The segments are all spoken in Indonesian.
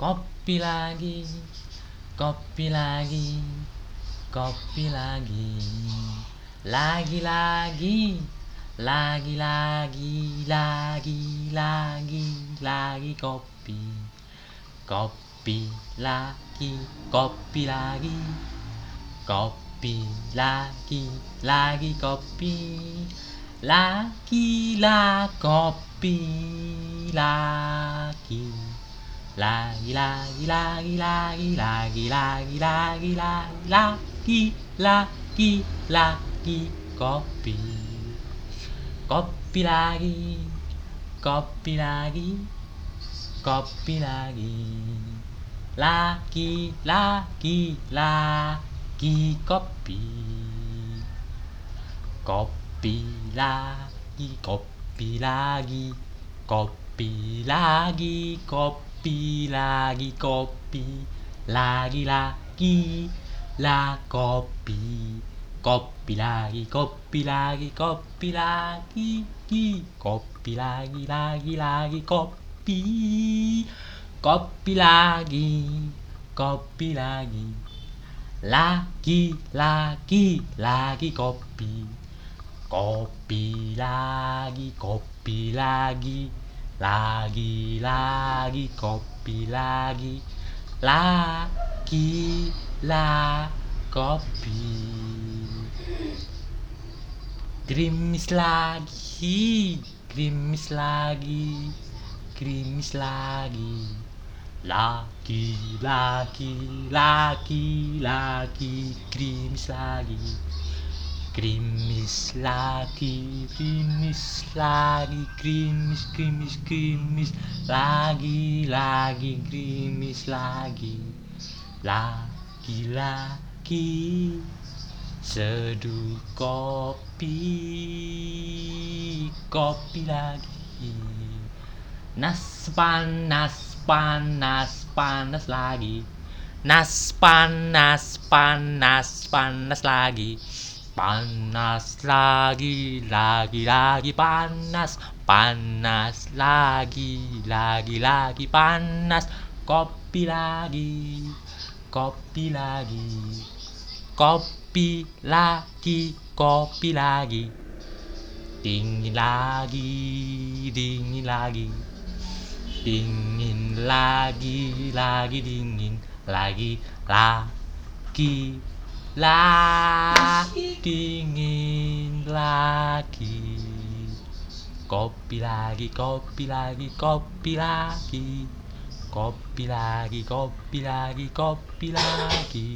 Kopi lagi, kopi lagi, kopi lagi. Lagi-lagi, lagi-lagi, lagi-lagi, lagi kopi. Kopi lagi, kopi lagi. Kopi lagi, lagi kopi. Lagi lah kopi lagi. Lagi lagi lagi lagi lagi lagi lagi lagi lagi lagi lagi kopi. Kopi lagi. Kopi lagi. Kopi lagi. Lagi lagi lagi kopi. Kopi lagi, kopi lagi, kopi lagi, coppi, laghi, coppi, laghi, laghi, la coppi, coppi, laghi, coppi, laghi, coppi, laghi, chi, coppi, laghi, laghi, laghi, coppi, coppi, laghi, coppi, laghi, laghi, laghi, laghi, coppi, coppi, laghi, coppi, laghi. Lagi, lagi, kopi lagi. Lagi, la, kopi. Gerimis lagi, gerimis lagi, gerimis lagi. Lagi, lagi, lagi, lagi, gerimis lagi. Gerimis lagi, gerimis lagi, gerimis, gerimis, gerimis lagi, lagi, gerimis lagi. Lagi, lagi, seduh kopi, kopi lagi. Nas panas, panas, panas lagi. Nas panas, panas, panas lagi. Panas lagi, lagi, lagi panas. Panas lagi, lagi, lagi panas. Kopi lagi, kopi lagi. Kopi lagi, kopi lagi. Dingin lagi, dingin lagi. Dingin lagi, lagi dingin lagi, lagi, lagi dingin lagi. Kopi lagi, kopi lagi, kopi lagi. Kopi lagi, kopi lagi, kopi lagi.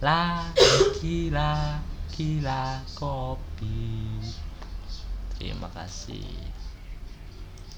Lagi, lagi, lah kopi. Terima kasih.